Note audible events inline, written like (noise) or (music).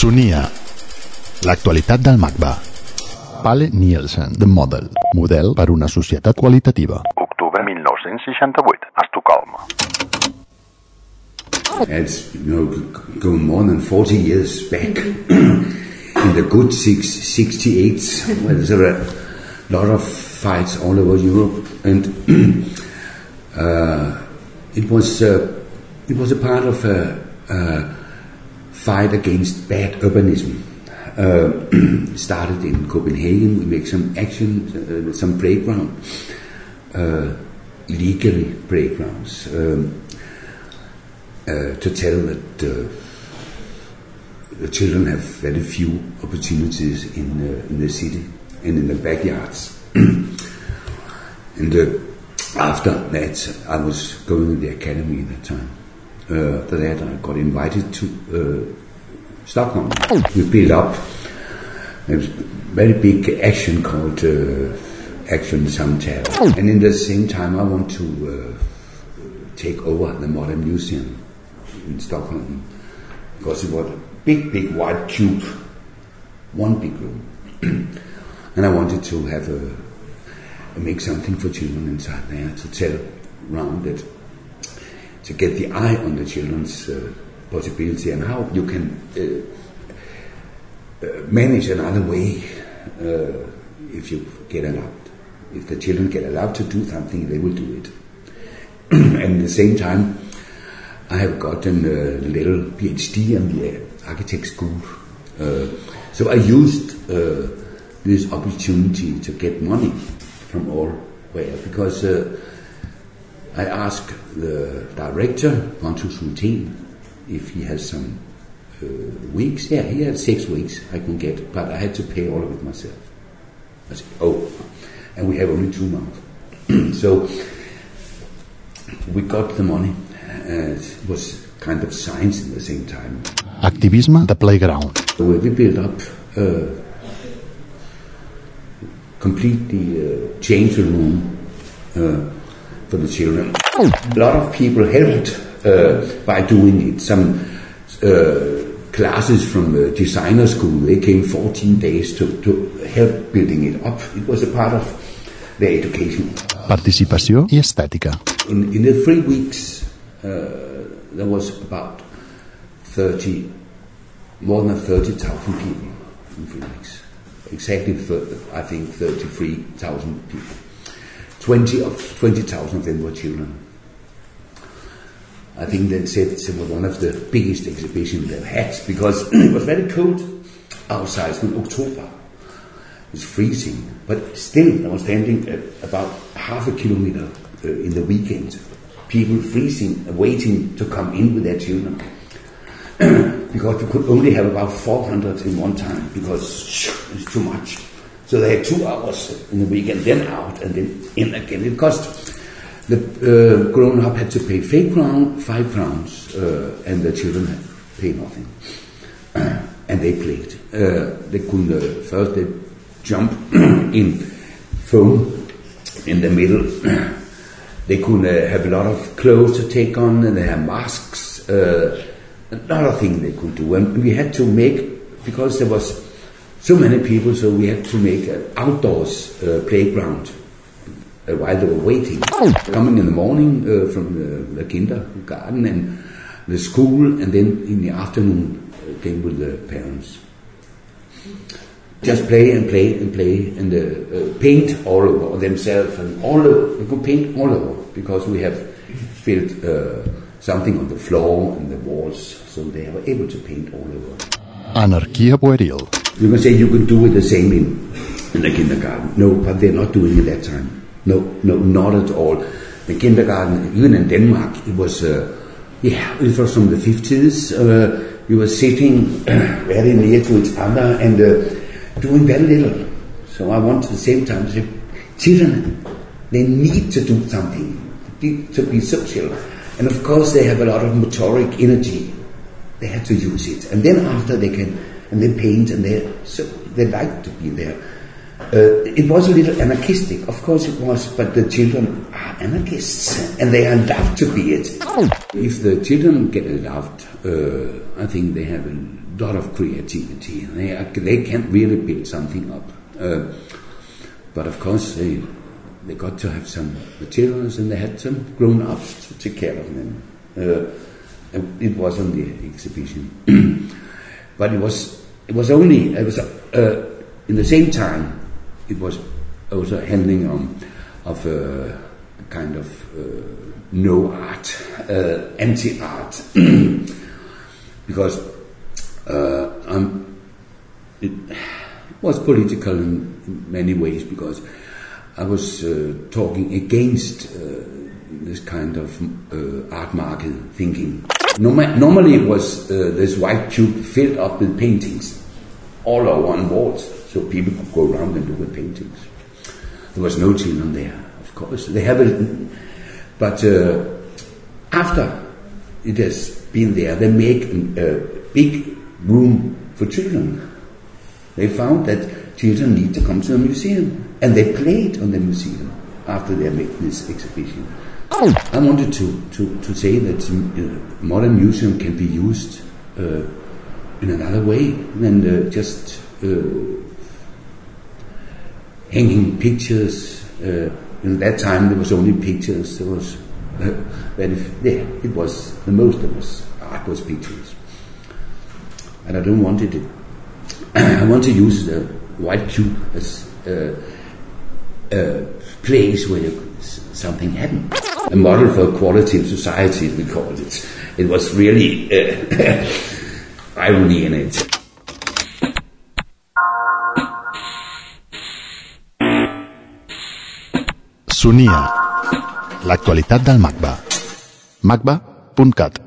Sonia. L'actualitat del MACBA. Pale Nielsen, The Model. Model per una societat qualitativa. Octubre 1968, a Estocolm. It's you know more than 40 years back (clears throat) in the good six, 68s where there were a lot of fights all over Europe and (clears throat) uh, it was uh, it was a part of a, a fight against bad urbanism uh, (clears throat) started in Copenhagen we make some action uh, some playground uh, legally playgrounds um, uh, to tell that uh, the children have very few opportunities in uh, in the city and in the backyards. (clears throat) and after that, I was going to the academy at that time. Uh, that, I got invited to uh, Stockholm. We built up a very big action called uh, Action Samtal. And in the same time, I want to uh, take over the Modern Museum in Stockholm because it was a big, big white cube, one big room, (clears throat) and I wanted to have a make something for children inside there to tell around it, to get the eye on the children's uh, possibility and how you can uh, uh, manage another way uh, if you get allowed. If the children get allowed to do something, they will do it. (clears throat) and at the same time, I have gotten a little PhD in the architect school. Uh, so I used this opportunity to get money from all where because uh, I asked the director, Pontus Hultén, if he has some uh, weeks. Yeah, he had six weeks I can get, but I had to pay all of it myself. I said, oh, and we have only two months. (clears throat) so we got the money. Uh, it was kind of science at the same time. Activisme the Playground. So we built up, uh, completely uh, changed the room uh, for the children. A lot of people helped uh, by doing it. Some uh, classes from the designer school, they came 14 days to, to help building it up. It was a part of their education. Participació i estètica. In, in the three weeks, uh, there was about 30, more than 30,000 people in three weeks. Exactly, thir- I think 33,000 people. 20 of 20,000 of them were children. I think they said it was one of the biggest exhibitions they've had because (clears throat) it was very cold outside in October. It was freezing, but still I was standing at about half a kilometer uh, in the weekend. People freezing, uh, waiting to come in with their children. (clears throat) because we could only have about 400 in one time because it's too much. So they had two hours in the weekend, then out and then in again. It cost the uh, grown up had to pay five crown, five crowns, uh, and the children had pay nothing. (clears throat) and they played. Uh, they could uh, first they jump (clears throat) in foam in the middle. (clears throat) they could uh, have a lot of clothes to take on, and they had masks. Uh, a lot of things they could do, and we had to make because there was so many people, so we had to make an outdoors uh, playground uh, while they were waiting. Coming in the morning uh, from the, kindergarten and the school, and then in the afternoon uh, came with the parents. Just play and play and play and uh, uh, paint all over themselves and all over. They could paint all over because we have filled something on the floor and the walls, so they were able to paint all over. Anarquia pueril. You can say you can do it the same in, in the kindergarten. No, but they're not doing it that time. No, no, not at all. The kindergarten, even in Denmark, it was, uh, yeah, it was from the 50s. Uh, we were sitting (clears throat) very near to each other and uh, doing very little. So I want at the same time to say, children, they need to do something to be, to be social. And of course, they have a lot of motoric energy. They have to use it. And then after they can, and they paint and they, so they like to be there. Uh, it was a little anarchistic, of course it was, but the children are anarchists and they are allowed to be it. If the children get allowed, uh, I think they have a lot of creativity. They, they can really build something up. Uh, but of course, they, they got to have some materials and they had some grown ups to take care of them. Uh, it was on the exhibition. (clears throat) but it was, it was only, it was, uh, in the same time, it was also handling on, of a kind of uh, no art, uh, art. (clears throat) because uh, it was political in many ways because I was uh, talking against uh, this kind of uh, art market thinking. Norma- normally, it was uh, this white cube filled up with paintings all over on walls, so people could go around and look at paintings. There was no children there, of course. They have it, but uh, after it has been there, they make a big room for children. They found that children need to come to a museum, and they played on the museum after they made this exhibition. I wanted to, to, to say that uh, modern museum can be used uh, in another way than just uh, hanging pictures. Uh, in that time, there was only pictures. There was uh, very, yeah, it was the most of was art was pictures, and I don't want it. (coughs) I want to use the white cube as a, a place where something happened. A model for quality of society, we called it. It was really uh, (laughs) estadounidense. Sunia. L'actualitat del MACBA. MACBA.cat